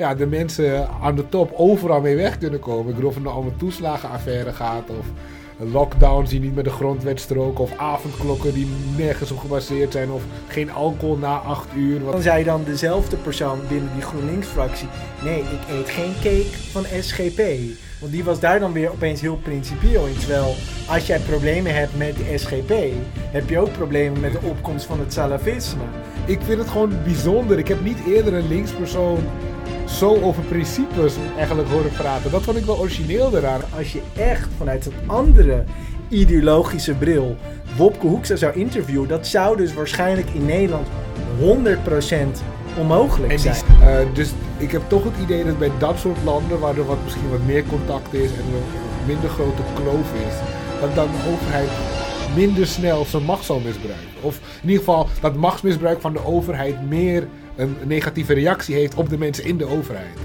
ja, de mensen aan de top overal mee weg kunnen komen. Ik bedoel, of het nou om een toeslagenaffaire gaat of lockdowns die niet met de grondwet stroken of avondklokken die nergens op gebaseerd zijn of geen alcohol na 8 uur. Dan zei dan dezelfde persoon binnen die GroenLinks-fractie: nee, ik eet geen cake van SGP. Want die was daar dan weer opeens heel principieel in. Terwijl als jij problemen hebt met de SGP, heb je ook problemen met de opkomst van het salafisme. Ik vind het gewoon bijzonder. Ik heb niet eerder een linkspersoon zo over principes eigenlijk horen praten. Dat vond ik wel origineel eraan. Als je echt vanuit een andere ideologische bril Wopke Hoekstra zou interviewen, dat zou dus waarschijnlijk in Nederland 100% onmogelijk zijn. Uh, dus ik heb toch het idee dat bij dat soort landen, waar er wat, misschien wat meer contact is en een minder grote kloof is, dat dan de overheid minder snel zijn macht zal misbruiken. Of in ieder geval dat machtsmisbruik van de overheid meer een negatieve reactie heeft op de mensen in de overheid.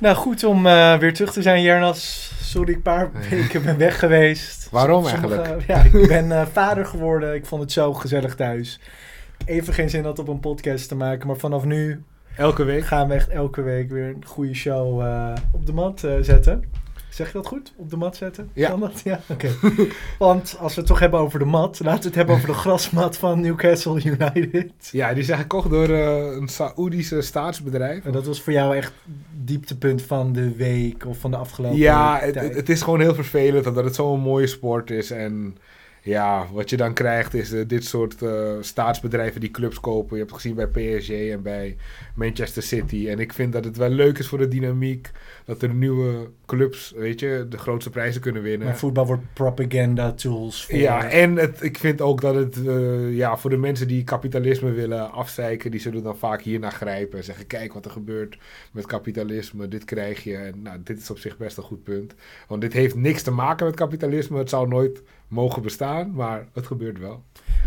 Nou, goed om uh, weer terug te zijn, Jernas. Sorry, ik een paar weken ben weg geweest. Waarom eigenlijk? Ja, ik ben uh, vader geworden. Ik vond het zo gezellig thuis. Even geen zin had op een podcast te maken, maar vanaf nu... Elke week? Gaan we echt elke week weer een goede show uh, op de mat zetten. Zeg je dat goed? Op de mat zetten? Ja. Kan dat? Ja, oké. Want als we het toch hebben over de mat, laten we het hebben over de grasmat van Newcastle United. Ja, die is gekocht door uh, een Saoedische staatsbedrijf. En dat was voor jou echt dieptepunt van de week of van de afgelopen Ja, het, het, is gewoon heel vervelend omdat het zo'n mooie sport is en ja, wat je dan krijgt is uh, dit soort uh, staatsbedrijven die clubs kopen. Je hebt het gezien bij PSG en bij Manchester City. En ik vind dat het wel leuk is voor de dynamiek. Dat er nieuwe clubs, weet je, de grootste prijzen kunnen winnen. Maar voetbal wordt propaganda tools. Voor ja, en het, ik vind ook dat het uh, ja, voor de mensen die kapitalisme willen afzeiken, die zullen dan vaak hiernaar grijpen. En zeggen, kijk wat er gebeurt met kapitalisme. Dit krijg je. En nou, dit is op zich best een goed punt. Want dit heeft niks te maken met kapitalisme. Het zou nooit mogen bestaan, maar het gebeurt wel.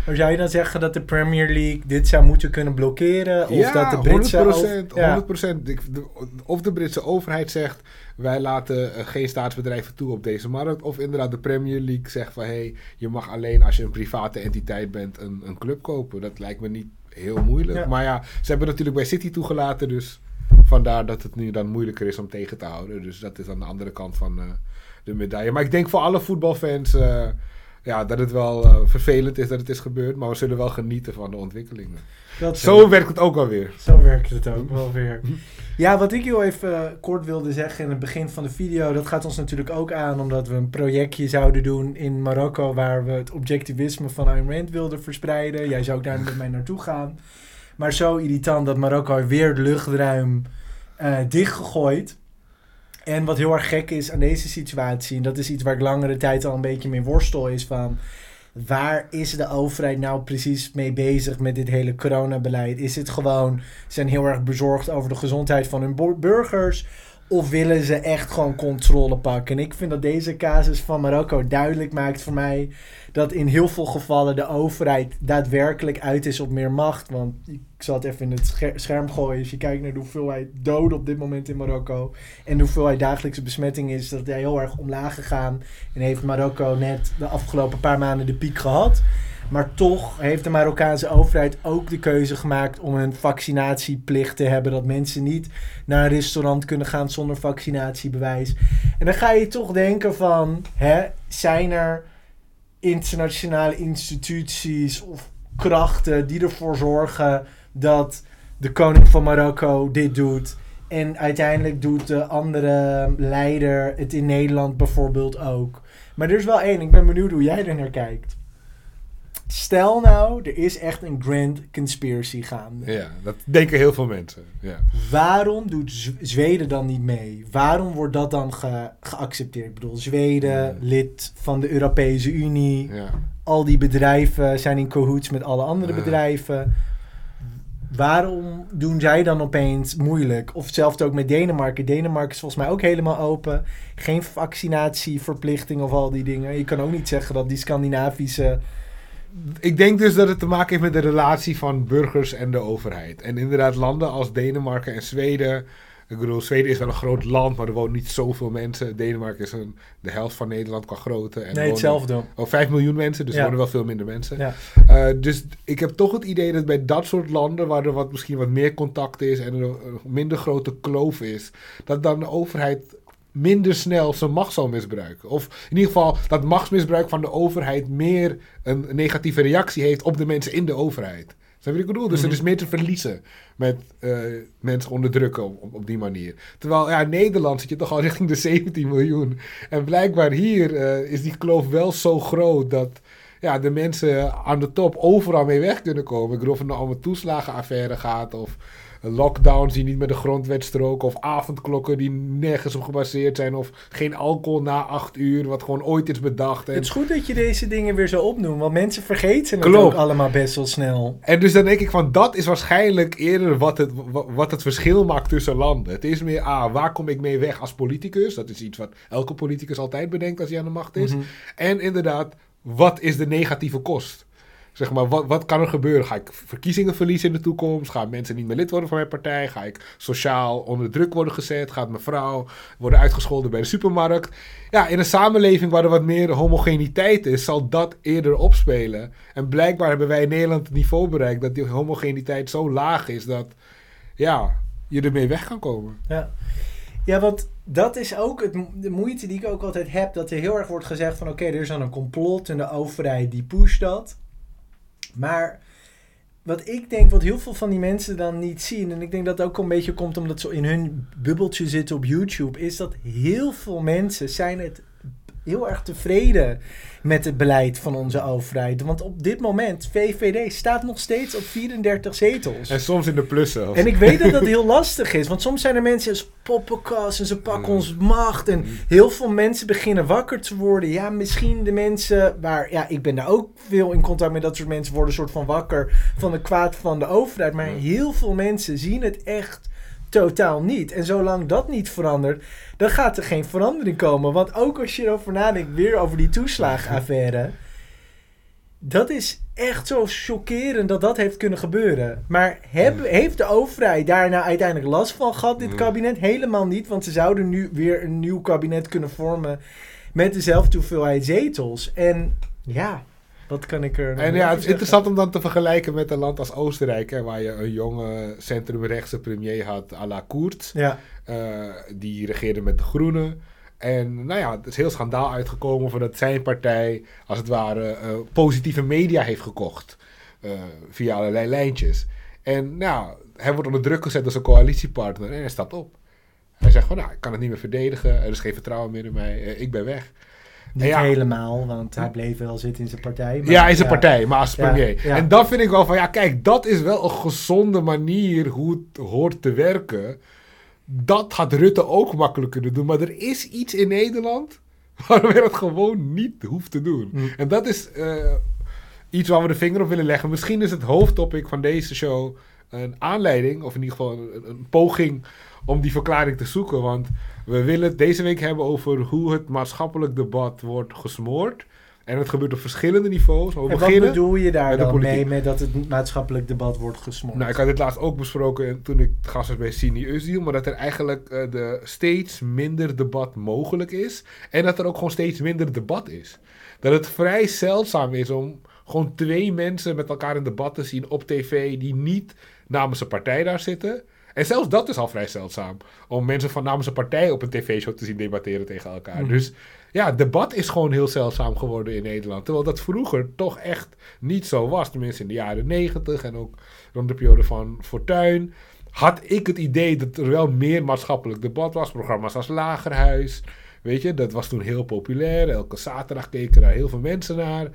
Maar zou je dan zeggen dat de Premier League dit zou moeten kunnen blokkeren? Of ja, dat de Britse 100%. Ja. 100%. Of de Britse overheid zegt, wij laten uh, geen staatsbedrijven toe op deze markt. Of inderdaad de Premier League zegt van, hé, hey, je mag alleen als je een private entiteit bent een, een club kopen. Dat lijkt me niet heel moeilijk. Ja. Maar ja, ze hebben natuurlijk bij City toegelaten, dus vandaar dat het nu dan moeilijker is om tegen te houden. Dus dat is aan de andere kant van uh, de medaille. Maar ik denk voor alle voetbalfans... Uh, ja, dat het wel uh, vervelend is dat het is gebeurd, maar we zullen wel genieten van de ontwikkelingen. Dat zo werkt het ook alweer. Zo werkt het ook wel weer. Ja, wat ik heel even uh, kort wilde zeggen in het begin van de video, dat gaat ons natuurlijk ook aan omdat we een projectje zouden doen in Marokko waar we het objectivisme van Ayn Rand wilden verspreiden. Jij zou ook daar met mij naartoe gaan. Maar zo irritant dat Marokko weer het luchtruim uh, dichtgegooid. En wat heel erg gek is aan deze situatie, en dat is iets waar ik langere tijd al een beetje mee worstel, is van waar is de overheid nou precies mee bezig met dit hele coronabeleid? Is het gewoon, ze zijn heel erg bezorgd over de gezondheid van hun burgers? Of willen ze echt gewoon controle pakken? En ik vind dat deze casus van Marokko duidelijk maakt voor mij dat in heel veel gevallen de overheid daadwerkelijk uit is op meer macht. Want ik zal het even in het scherm gooien. Als je kijkt naar de hoeveelheid doden op dit moment in Marokko en de hoeveelheid dagelijkse besmetting is, dat hij heel erg omlaag gegaan. En heeft Marokko net de afgelopen paar maanden de piek gehad. Maar toch heeft de Marokkaanse overheid ook de keuze gemaakt om een vaccinatieplicht te hebben. Dat mensen niet naar een restaurant kunnen gaan zonder vaccinatiebewijs. En dan ga je toch denken van, hè, zijn er internationale instituties of krachten die ervoor zorgen dat de koning van Marokko dit doet. En uiteindelijk doet de andere leider het in Nederland bijvoorbeeld ook. Maar er is wel één, ik ben benieuwd hoe jij er naar kijkt. Stel nou, er is echt een grand conspiracy gaande. Ja, dat denken heel veel mensen. Ja. Waarom doet Zweden dan niet mee? Waarom wordt dat dan ge geaccepteerd? Ik bedoel, Zweden, ja. lid van de Europese Unie. Ja. Al die bedrijven zijn in cahoots met alle andere bedrijven. Waarom doen zij dan opeens moeilijk? Of hetzelfde ook met Denemarken. Denemarken is volgens mij ook helemaal open. Geen vaccinatieverplichting of al die dingen. Je kan ook niet zeggen dat die Scandinavische ik denk dus dat het te maken heeft met de relatie van burgers en de overheid. En inderdaad, landen als Denemarken en Zweden. Ik bedoel, Zweden is wel een groot land, maar er wonen niet zoveel mensen. Denemarken is een, de helft van Nederland qua grootte. En Nee, wonen- hetzelfde. Oh, 5 miljoen mensen, dus Ja. er wonen wel veel minder mensen. Ja. Eh, dus ik heb toch het idee dat bij dat soort landen, waar er wat, misschien wat meer contact is en er een minder grote kloof is, dat dan de overheid minder snel zijn macht zal misbruiken. Of in ieder geval dat machtsmisbruik van de overheid meer een negatieve reactie heeft op de mensen in de overheid. Snap je wat ik bedoel? Dus er Mhm. is meer te verliezen met eh, mensen onderdrukken op, op, op die manier. Terwijl ja, in Nederland zit je toch al richting de 17 miljoen. En blijkbaar hier eh, is die kloof wel zo groot dat ja, de mensen aan de top overal mee weg kunnen komen. Ik bedoel, of het nou om een toeslagenaffaire gaat of lockdowns die niet met de grondwet stroken of avondklokken die nergens op gebaseerd zijn of geen alcohol na acht uur, wat gewoon ooit is bedacht. En, Het is goed dat je deze dingen weer zo opnoemt, want mensen vergeten het ook allemaal best wel snel. en dus dan denk ik van, dat is waarschijnlijk eerder wat het, wa- wat het verschil maakt tussen landen. Het is meer, ah, waar kom ik mee weg als politicus? Dat is iets wat elke politicus altijd bedenkt als hij aan de macht is. Mhm. En inderdaad, wat is de negatieve kost? Zeg maar, wat, wat kan er gebeuren? Ga ik verkiezingen verliezen in de toekomst? Gaan mensen niet meer lid worden van mijn partij? Ga ik sociaal onder druk worden gezet? Gaat mijn vrouw worden uitgescholden bij de supermarkt? Ja, in een samenleving waar er wat meer homogeniteit is, zal dat eerder opspelen. En blijkbaar hebben wij in Nederland het niveau bereikt dat die homogeniteit zo laag is dat, ja, je ermee weg kan komen. Ja. ja, want dat is ook het, de moeite die ik ook altijd heb. Dat er heel erg wordt gezegd van oké, er is dan een complot en de overheid die pusht dat. Maar wat ik denk, wat heel veel van die mensen dan niet zien... en ik denk dat het ook een beetje komt omdat ze in hun bubbeltje zitten op YouTube... is dat heel veel mensen zijn het heel erg tevreden met het beleid van onze overheid. Want op dit moment, VVD staat nog steeds op 34 zetels. En soms in de plussen. En ik weet dat dat heel lastig is. Want soms zijn er mensen als poppenkast en ze pakken Mm. ons macht. En heel veel mensen beginnen wakker te worden. Ja, misschien de mensen waar... Ja, ik ben daar ook veel in contact met dat soort mensen. Worden een soort van wakker van de kwaad van de overheid. Maar Mm. heel veel mensen zien het echt totaal niet. En zolang dat niet verandert, dan gaat er geen verandering komen. Want ook als je erover nadenkt, weer over die toeslagenaffaire... Dat is echt zo chockerend dat dat heeft kunnen gebeuren. Maar heb, heeft de overheid daar nou uiteindelijk last van gehad, dit Mm. kabinet? Helemaal niet, want ze zouden nu weer een nieuw kabinet kunnen vormen met dezelfde hoeveelheid zetels. En ja, wat kan ik er En ja, het is interessant om dan te vergelijken met een land als Oostenrijk, hè, waar je een jonge centrumrechtse premier had, à la Koert. Ja, Eh, die regeerde met de Groenen. En nou ja, het is heel schandaal uitgekomen van dat zijn partij, als het ware, eh, positieve media heeft gekocht. eh, via allerlei lijntjes. En nou, hij wordt onder druk gezet als een coalitiepartner en hij staat op. Hij zegt van, nou, ik kan het niet meer verdedigen. Er is geen vertrouwen meer in mij. ik ben weg. Niet Ja. helemaal, want hij bleef wel zitten in zijn partij. maar ja, in zijn partij, maar als premier. ja. En dat vind ik wel van, ja, kijk, dat is wel een gezonde manier hoe het hoort te werken. Dat had Rutte ook makkelijk kunnen doen. Maar er is iets in Nederland waarom hij dat gewoon niet hoeft te doen. Mm. En dat is eh, iets waar we de vinger op willen leggen. Misschien is het hoofdtopic van deze show een aanleiding, of in ieder geval een, een poging om die verklaring te zoeken. Want we willen het deze week hebben over hoe het maatschappelijk debat wordt gesmoord. En het gebeurt op verschillende niveaus. Maar we En wat bedoel je daar met dan mee met dat het maatschappelijk debat wordt gesmoord? Nou, ik had dit laatst ook besproken toen ik gast was bij Cine Özil. Maar dat er eigenlijk eh, de steeds minder debat mogelijk is. En dat er ook gewoon steeds minder debat is. Dat het vrij zeldzaam is om gewoon twee mensen met elkaar in debat te zien op tv die niet namens een partij daar zitten. En zelfs dat is al vrij zeldzaam. Om mensen van namens een partij op een tv-show te zien debatteren tegen elkaar. Mhm. Dus ja, debat is gewoon heel zeldzaam geworden in Nederland. Terwijl dat vroeger toch echt niet zo was. Tenminste in de jaren negentig en ook rond de periode van Fortuyn. Had ik het idee dat er wel meer maatschappelijk debat was. Programma's als Lagerhuis. Weet je, dat was toen heel populair. Elke zaterdag keken daar heel veel mensen naar.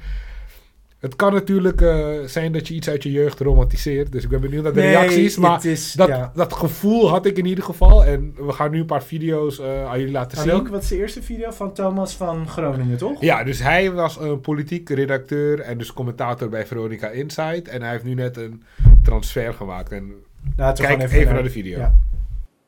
Het kan natuurlijk eh, zijn dat je iets uit je jeugd romantiseert. Dus ik ben benieuwd naar de Nee, reacties. Maar is, dat, ja. dat gevoel had ik in ieder geval. En we gaan nu een paar video's eh, aan jullie laten Maar zien. wat is de eerste video van Thomas van Groningen, toch? Ja, dus hij was een politiek redacteur en dus commentator bij Veronica Insight. En hij heeft nu net een transfer gemaakt. En we kijk even, even, naar de video. Ja.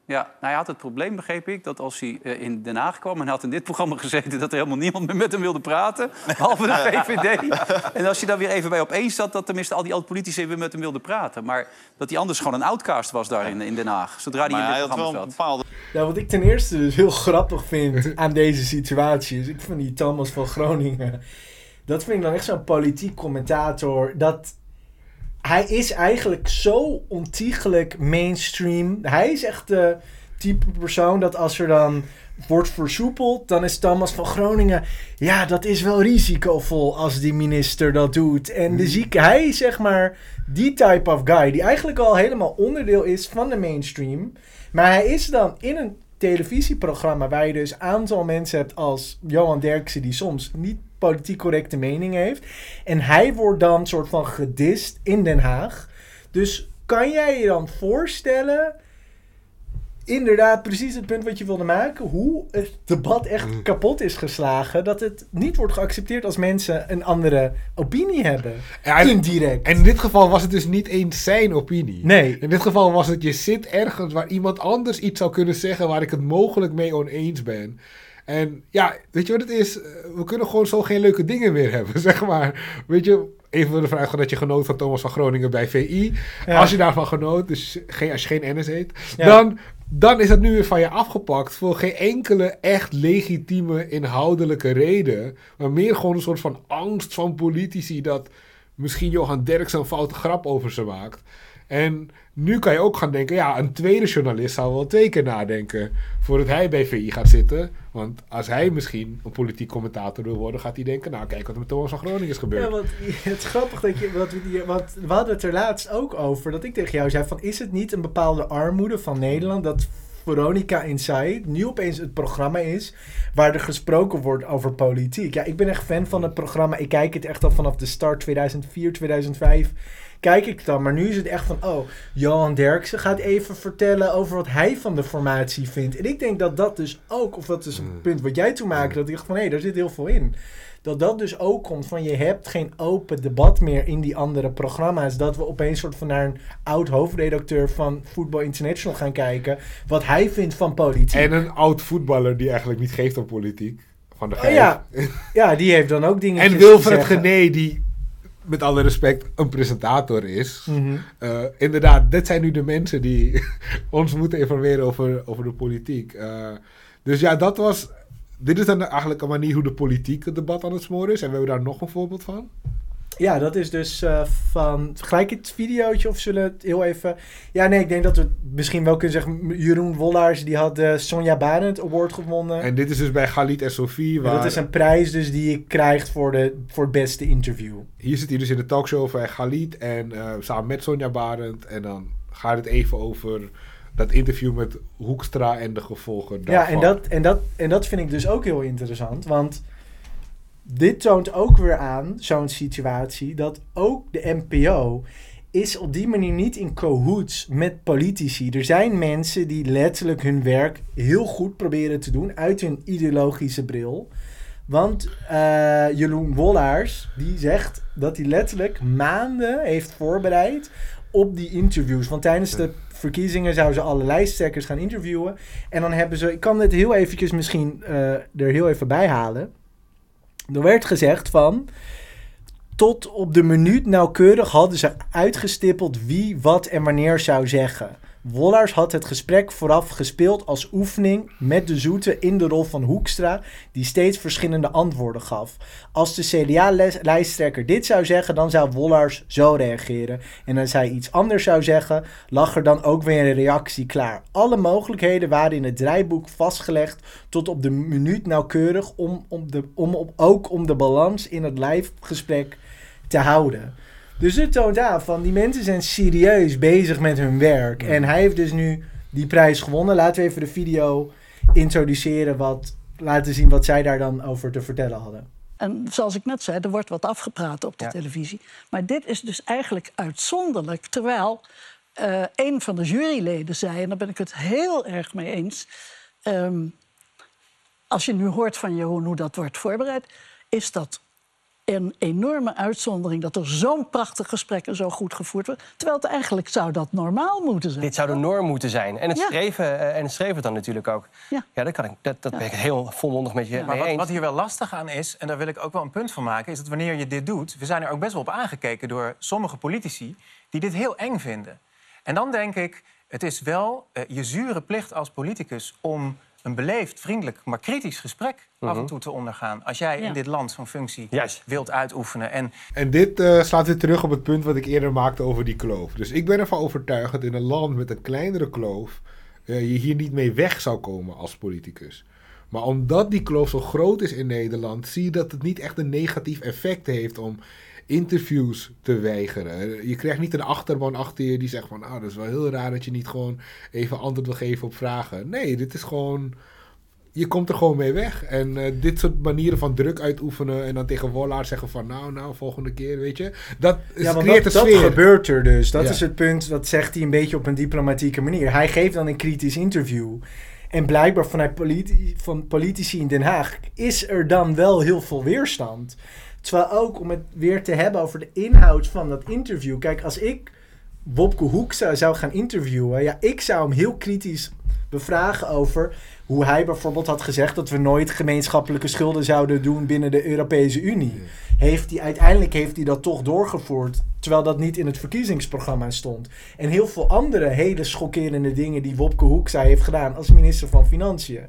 Ja, nou, hij had het probleem, begreep ik, dat als hij uh, in Den Haag kwam... en hij had in dit programma gezeten dat er helemaal niemand meer met hem wilde praten... behalve de VVD. en als je dan weer even bij opeens zat... dat tenminste al die oud-politici weer met hem wilden praten. Maar dat hij anders gewoon een outcast was daar in, in Den Haag. Zodra hij in dit hij programma zat. Bepaalde... Nou, wat ik ten eerste dus heel grappig vind aan deze situatie... is ik vind die Thomas van Groningen... dat vind ik dan echt zo'n politiek commentator... dat hij is eigenlijk zo ontiegelijk mainstream. Hij is echt de type persoon dat als er dan wordt versoepeld, dan is Thomas van Groningen. Ja, dat is wel risicovol als die minister dat doet. En de hmm. zieke, hij is zeg maar die type of guy die eigenlijk al helemaal onderdeel is van de mainstream. Maar hij is dan in een televisieprogramma waar je dus een aantal mensen hebt als Johan Derksen die soms niet politiek correcte mening heeft. En hij wordt dan soort van gedist in Den Haag. Dus kan jij je dan voorstellen, inderdaad precies het punt wat je wilde maken, hoe het debat echt mm. kapot is geslagen, dat het niet wordt geaccepteerd als mensen een andere opinie hebben. en, Indirect. En in dit geval was het dus niet eens zijn opinie. Nee. In dit geval was het, je zit ergens waar iemand anders iets zou kunnen zeggen waar ik het mogelijk mee oneens ben. En ja, weet je wat het is? We kunnen gewoon zo geen leuke dingen meer hebben, zeg maar. Weet je, even de vraag dat je genoot van Thomas van Groningen bij VI. Als je daarvan genoot, dus geen, als je geen NS heet, dan, dan is dat nu weer van je afgepakt voor geen enkele echt legitieme inhoudelijke reden. Maar meer gewoon een soort van angst van politici dat misschien Johan Derks een foute grap over ze maakt. En nu kan je ook gaan denken, ja, een tweede journalist zou wel twee keer nadenken voordat hij bij VI gaat zitten. Want als hij misschien een politiek commentator wil worden, gaat hij denken, nou kijk wat er met Thomas van Groningen is gebeurd. Ja, want het is grappig dat je, wat we, want we hadden het er laatst ook over, dat ik tegen jou zei van, is het niet een bepaalde armoede van Nederland dat Veronica Inside nu opeens het programma is waar er gesproken wordt over politiek. Ja, ik ben echt fan van het programma. Ik kijk het echt al vanaf de start 2004, 2005 kijk ik dan. Maar nu is het echt van, oh, Johan Derksen gaat even vertellen over wat hij van de formatie vindt. En ik denk dat dat dus ook, of dat is een mm. punt wat jij toen maakte, dat ik dacht van, hé, hey, daar zit heel veel in. Dat dat dus ook komt van, je hebt geen open debat meer in die andere programma's. Dat we opeens soort van naar een oud hoofdredacteur van Football International gaan kijken. Wat hij vindt van politiek. En een oud voetballer die eigenlijk niet geeft om politiek. Van de oh, ja. ja, die heeft dan ook dingen. En Wilfred Gené, die met alle respect, een presentator is. Mhm. Eh, inderdaad, dit zijn nu de mensen die ons moeten informeren over, over de politiek. Uh, dus ja, dat was. Dit is dan eigenlijk een manier hoe de politiek het debat aan het smoren is. En we hebben daar nog een voorbeeld van. Ja, dat is dus uh, van. Gelijk het videootje of zullen het heel even. Ja, nee, ik denk dat we misschien wel kunnen zeggen. Jeroen Wollaars die had de Sonja Barend Award gewonnen. En dit is dus bij Galit en Sophie. Waar... dat is een prijs dus die je krijgt voor, de, voor het beste interview. Hier zit hij dus in de talkshow bij Galit en uh, samen met Sonja Barend. En dan gaat het even over dat interview met Hoekstra en de gevolgen. Daarvan. Ja, en dat, en, dat, en dat vind ik dus ook heel interessant. Want dit toont ook weer aan, zo'n situatie, dat ook de NPO is op die manier niet in cahoots met politici. Er zijn mensen die letterlijk hun werk heel goed proberen te doen uit hun ideologische bril. Want uh, Jeroen Wollaars, die zegt dat hij letterlijk maanden heeft voorbereid op die interviews. Want tijdens de verkiezingen zouden ze alle lijsttrekkers gaan interviewen. En dan hebben ze, ik kan het heel eventjes misschien uh, er heel even bij halen. Er werd gezegd van. Tot op de minuut nauwkeurig hadden ze uitgestippeld wie, wat en wanneer zou zeggen. Wollars had het gesprek vooraf gespeeld als oefening met de zoete in de rol van Hoekstra, die steeds verschillende antwoorden gaf. Als de CDA-lijsttrekker dit zou zeggen, dan zou Wollars zo reageren. En als hij iets anders zou zeggen, lag er dan ook weer een reactie klaar. Alle mogelijkheden waren in het draaiboek vastgelegd tot op de minuut nauwkeurig, om, om de, om, ook om de balans in het live gesprek te houden. Dus het toont aan van die mensen zijn serieus bezig met hun werk. En hij heeft dus nu die prijs gewonnen. Laten we even de video introduceren. Wat, laten zien wat zij daar dan over te vertellen hadden. En zoals ik net zei, er wordt wat afgepraat op de televisie. Maar dit is dus eigenlijk uitzonderlijk. Terwijl uh, een van de juryleden zei, en daar ben ik het heel erg mee eens. Um, als je nu hoort van Jeroen hoe dat wordt voorbereid, is dat een enorme uitzondering dat er zo'n prachtig gesprek en zo goed gevoerd wordt. Terwijl het eigenlijk zou dat normaal moeten zijn. Dit zou de norm moeten zijn. En het, Ja. streven, eh, en het streven dan natuurlijk ook. Ja. Ja, dat, kan ik, dat, dat ben ik heel volmondig met je Maar mee wat, eens. wat hier wel lastig aan is, en daar wil ik ook wel een punt van maken, is dat wanneer je dit doet, we zijn er ook best wel op aangekeken door sommige politici die dit heel eng vinden. En dan denk ik, het is wel eh, je zure plicht als politicus om een beleefd, vriendelijk, maar kritisch gesprek af en toe te ondergaan. Als jij Ja. in dit land zo'n functie wilt uitoefenen. En En dit eh, slaat weer terug op het punt wat ik eerder maakte over die kloof. Dus ik ben ervan overtuigd dat in een land met een kleinere kloof eh, je hier niet mee weg zou komen als politicus. Maar omdat die kloof zo groot is in Nederland, zie je dat het niet echt een negatief effect heeft om interviews te weigeren. Je krijgt niet een achterban achter je die zegt van, ah, dat is wel heel raar dat je niet gewoon even antwoord wil geven op vragen. Nee, dit is gewoon je komt er gewoon mee weg. En eh, dit soort manieren van druk uitoefenen en dan tegen Wollaar zeggen van nou, nou, volgende keer, weet je. Dat is, Ja, want creëert dat, een dat gebeurt er dus. Dat Ja. is het punt, dat zegt hij een beetje op een diplomatieke manier. Hij geeft dan een kritisch interview. En blijkbaar vanuit politi van politici in Den Haag is er dan wel heel veel weerstand. Terwijl ook om het weer te hebben over de inhoud van dat interview. Kijk, als ik Wopke Hoekstra zou gaan interviewen, ja, ik zou hem heel kritisch bevragen over hoe hij bijvoorbeeld had gezegd dat we nooit gemeenschappelijke schulden zouden doen binnen de Europese Unie. Heeft hij, uiteindelijk heeft hij dat toch doorgevoerd, terwijl dat niet in het verkiezingsprogramma stond. En heel veel andere hele schokkerende dingen die Wopke Hoekstra heeft gedaan als minister van Financiën.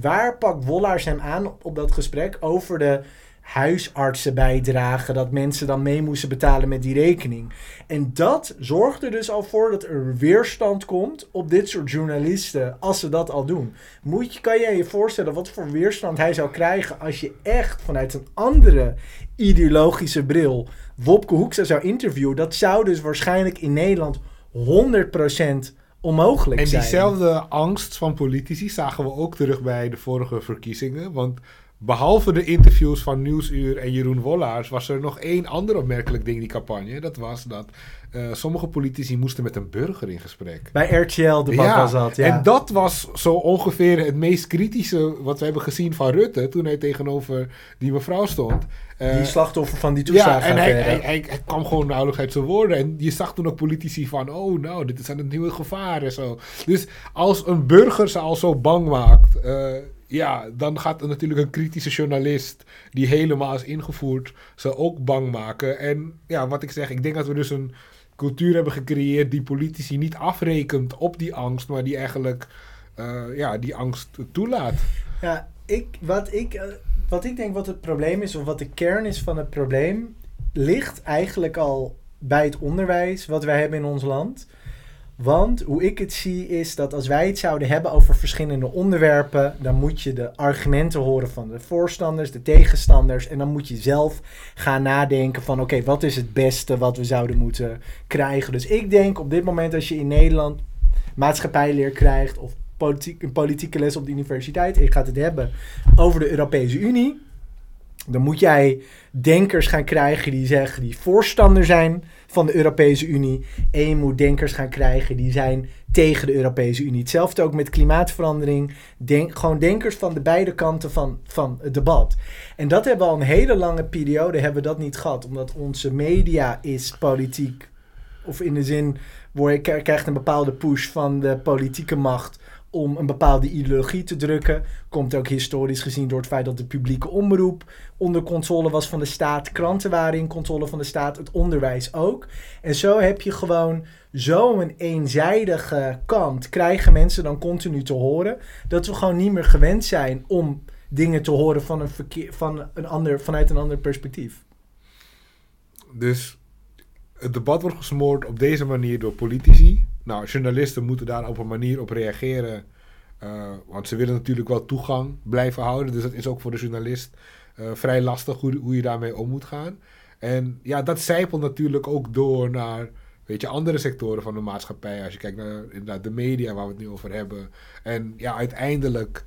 Waar pakt Wollaars hem aan op dat gesprek over de huisartsenbijdrage, dat mensen dan mee moesten betalen met die rekening. En dat zorgt er dus al voor dat er weerstand komt op dit soort journalisten als ze dat al doen. Moet je, kan jij je voorstellen wat voor weerstand hij zou krijgen als je echt vanuit een andere ideologische bril Wopke Hoekstra zou interviewen? Dat zou dus waarschijnlijk in Nederland 100% onmogelijk En zijn. diezelfde angst van politici zagen we ook terug bij de vorige verkiezingen. Want behalve de interviews van Nieuwsuur en Jeroen Wollaars... was er nog één ander opmerkelijk ding in die campagne. Dat was dat eh, sommige politici moesten met een burger in gesprek. Bij RTL-debat was dat, ja. En dat was zo ongeveer het meest kritische wat we hebben gezien van Rutte... toen hij tegenover die mevrouw stond. Eh, die slachtoffer van die ja, toeslagen. en hij, hij, hij, hij kwam gewoon nauwelijks uit zijn woorden. En je zag toen ook politici van... oh, nou, dit is aan het nieuwe gevaar en zo. Dus als een burger ze al zo bang maakt... eh, ja, dan gaat er natuurlijk een kritische journalist... die helemaal is ingevoerd, ze ook bang maken. En ja, wat ik zeg, ik denk dat we dus een cultuur hebben gecreëerd... die politici niet afrekent op die angst... maar die eigenlijk eh, ja, die angst toelaat. Ja, ik, wat, ik, eh, wat ik denk wat het probleem is, of wat de kern is van het probleem, ligt eigenlijk al bij het onderwijs wat wij hebben in ons land. Want hoe ik het zie is dat als wij het zouden hebben over verschillende onderwerpen, dan moet je de argumenten horen van de voorstanders, de tegenstanders. En dan moet je zelf gaan nadenken van oké, wat is het beste wat we zouden moeten krijgen. Dus ik denk op dit moment als je in Nederland maatschappijleer krijgt of politiek, een politieke les op de universiteit en je gaat het hebben over de Europese Unie, dan moet jij denkers gaan krijgen die zeggen die voorstander zijn van de Europese Unie. En je moet denkers gaan krijgen die zijn tegen de Europese Unie. Hetzelfde ook met klimaatverandering. Denk, gewoon denkers van de beide kanten van, van het debat. En dat hebben we al een hele lange periode hebben we dat niet gehad. Omdat onze media is politiek. Of in de zin, je krijgt een bepaalde push van de politieke macht om een bepaalde ideologie te drukken. Komt ook historisch gezien door het feit dat de publieke omroep onder controle was van de staat. Kranten waren in controle van de staat, het onderwijs ook. En zo heb je gewoon zo'n eenzijdige kant. Krijgen mensen dan continu te horen dat we gewoon niet meer gewend zijn om dingen te horen van een verkeer, van een ander, vanuit een ander perspectief. Dus het debat wordt gesmoord op deze manier door politici. Nou, journalisten moeten daar op een manier op reageren. eh, want ze willen natuurlijk wel toegang blijven houden. Dus dat is ook voor de journalist eh, vrij lastig hoe, je daarmee om moet gaan. En ja, dat zijpelt natuurlijk ook door naar weet je, andere sectoren van de maatschappij. Als je kijkt naar inderdaad de media waar we het nu over hebben. En ja, uiteindelijk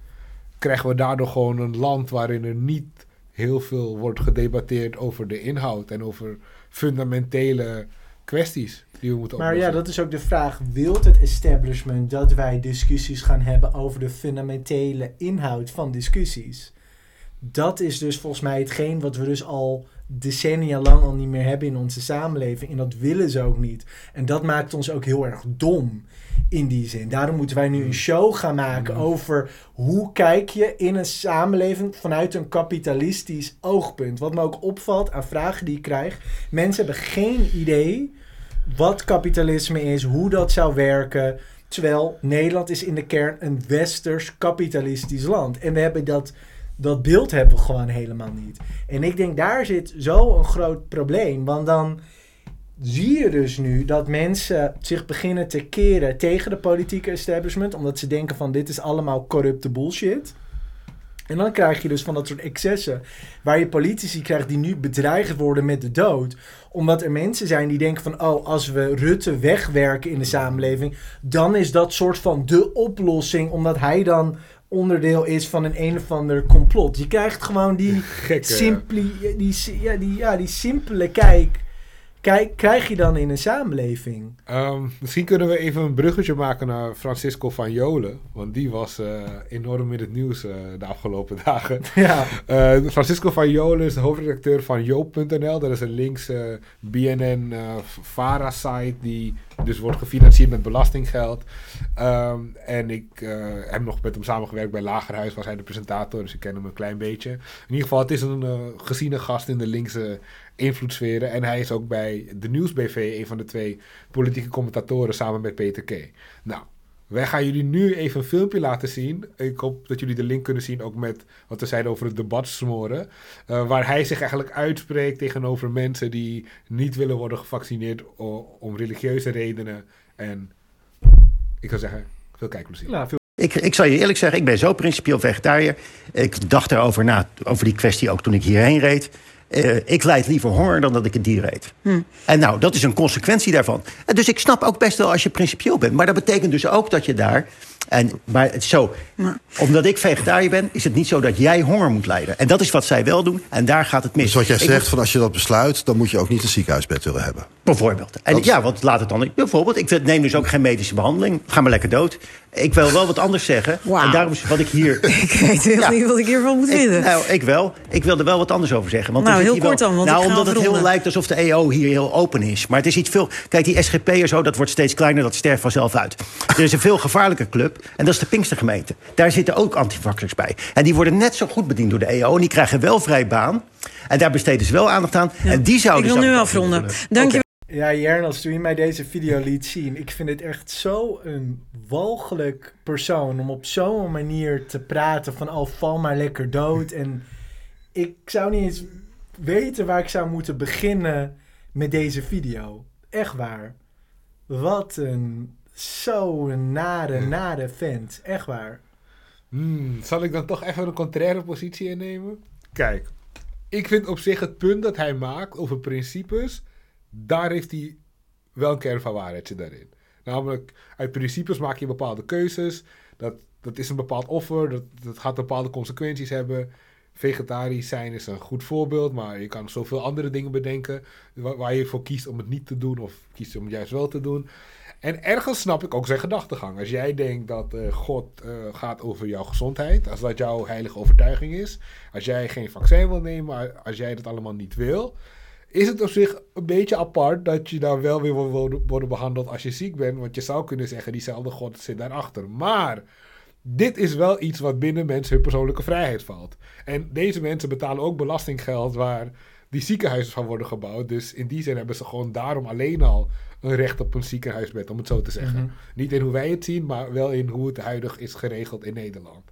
krijgen we daardoor gewoon een land waarin er niet heel veel wordt gedebatteerd over de inhoud en over fundamentele kwesties die we moeten Maar ja, dat is ook de vraag. Wilt het establishment dat wij discussies gaan hebben over de fundamentele inhoud van discussies? Dat is dus volgens mij hetgeen wat we dus al decennia lang al niet meer hebben in onze samenleving. En dat willen ze ook niet. En dat maakt ons ook heel erg dom in die zin. Daarom moeten wij nu een show gaan maken over hoe kijk je in een samenleving vanuit een kapitalistisch oogpunt. Wat me ook opvalt aan vragen die ik krijg. Mensen hebben geen idee wat kapitalisme is, hoe dat zou werken. Terwijl Nederland is in de kern een westers kapitalistisch land. En we hebben dat, dat beeld hebben we gewoon helemaal niet. En ik denk daar zit zo een groot probleem. Want dan zie je dus nu dat mensen zich beginnen te keren tegen de politieke establishment. Omdat ze denken van dit is allemaal corrupte bullshit. En dan krijg je dus van dat soort excessen. Waar je politici krijgt die nu bedreigd worden met de dood. Omdat er mensen zijn die denken van... oh, als we Rutte wegwerken in de samenleving... dan is dat soort van de oplossing. Omdat hij dan onderdeel is van een een of ander complot. Je krijgt gewoon die, Gekke. simpli, die, ja, die, ja, die simpele kijk... Kijk, krijg je dan in een samenleving? Ehm, misschien kunnen we even een bruggetje maken naar Francisco van Jolen. Want die was eh, enorm in het nieuws eh, de afgelopen dagen. Ja. Eh, Francisco van Jolen is de hoofdredacteur van Joop.nl. Dat is een linkse BNN Vara-site die dus wordt gefinancierd met belastinggeld. Ehm, en ik heb nog met hem samengewerkt bij Lagerhuis, was hij de presentator, dus ik ken hem een klein beetje. In ieder geval, het is een geziene gast in de linkse invloedssferen. En hij is ook bij de Nieuwsbv een van de twee politieke commentatoren samen met Peter K. Nou, wij gaan jullie nu even een filmpje laten zien. Ik hoop dat jullie de link kunnen zien, ook met wat we zeiden over het debat smoren. Eh, waar hij zich eigenlijk uitspreekt tegenover mensen die niet willen worden gevaccineerd om religieuze redenen. En ik zou zeggen, veel kijkplezier. Nou, veel Ik, ik zal je eerlijk zeggen, ik ben zo principieel vegetariër. Ik dacht erover na, over die kwestie ook toen ik hierheen reed. Eh, ik leid liever honger dan dat ik het dier eet. En nou, dat is een consequentie daarvan. En dus ik snap ook best wel als je principieel bent. Maar dat betekent dus ook dat je daar... En, maar zo, omdat ik vegetariër ben, is het niet zo dat jij honger moet lijden. En dat is wat zij wel doen. En daar gaat het mis. Dus wat jij Ik zegt, van als je dat besluit... dan moet je ook niet een ziekenhuisbed willen hebben. Bijvoorbeeld. En Dat- ja, want laat het dan. Bijvoorbeeld, ik neem dus ook geen medische behandeling. Ga maar lekker dood. Ik wil wel wat anders zeggen. En daarom is wat ik hier. Ik weet heel Ja. niet wat ik hiervan moet Ik, vinden. nou, ik wel. Ik wil er wel wat anders over zeggen. Want Nou, heel kort wel- dan, want nou, ik omdat het heel lijkt alsof de EO hier heel open is. Maar het is iets veel. Kijk, die SGP en zo, dat wordt steeds kleiner, dat sterft vanzelf uit. Er is een veel gevaarlijke club. En dat is de Pinkstergemeente. Daar zitten ook antivaxers bij. En die worden net zo goed bediend door de EO. En die krijgen wel vrij baan. En daar besteden ze wel aandacht aan. En die zouden ik wil nu afronden. Dank je Ja, Jernas, toen je mij deze video liet zien, ik vind het echt zo een walgelijk persoon om op zo'n manier te praten van oh, val maar lekker dood. En ik zou niet eens weten waar ik zou moeten beginnen met deze video. Echt waar. Wat een zo'n nare, nare vent. Echt waar. Hmm, zal ik dan toch even een contraire positie innemen? Kijk, ik vind op zich het punt dat hij maakt over principes, daar heeft hij wel een kern van waarheid zit daarin. Namelijk, uit principes maak je bepaalde keuzes. Dat, dat is een bepaald offer, dat, dat gaat bepaalde consequenties hebben. Vegetarisch zijn is een goed voorbeeld, maar je kan zoveel andere dingen bedenken waar, je voor kiest om het niet te doen of kiest om het juist wel te doen. En ergens snap ik ook zijn gedachtegang. Als jij denkt dat eh, God eh, gaat over jouw gezondheid, als dat jouw heilige overtuiging is, als jij geen vaccin wil nemen, als jij dat allemaal niet wil, is het op zich een beetje apart dat je dan wel weer wil worden- behandeld als je ziek bent. Want je zou kunnen zeggen, diezelfde God zit daarachter. Maar dit is wel iets wat binnen mensen hun persoonlijke vrijheid valt. En deze mensen betalen ook belastinggeld waar die ziekenhuizen van worden gebouwd. Dus in die zin hebben ze gewoon daarom alleen al een recht op een ziekenhuisbed, om het zo te zeggen. Niet in hoe wij het zien, maar wel in hoe het huidig is geregeld in Nederland.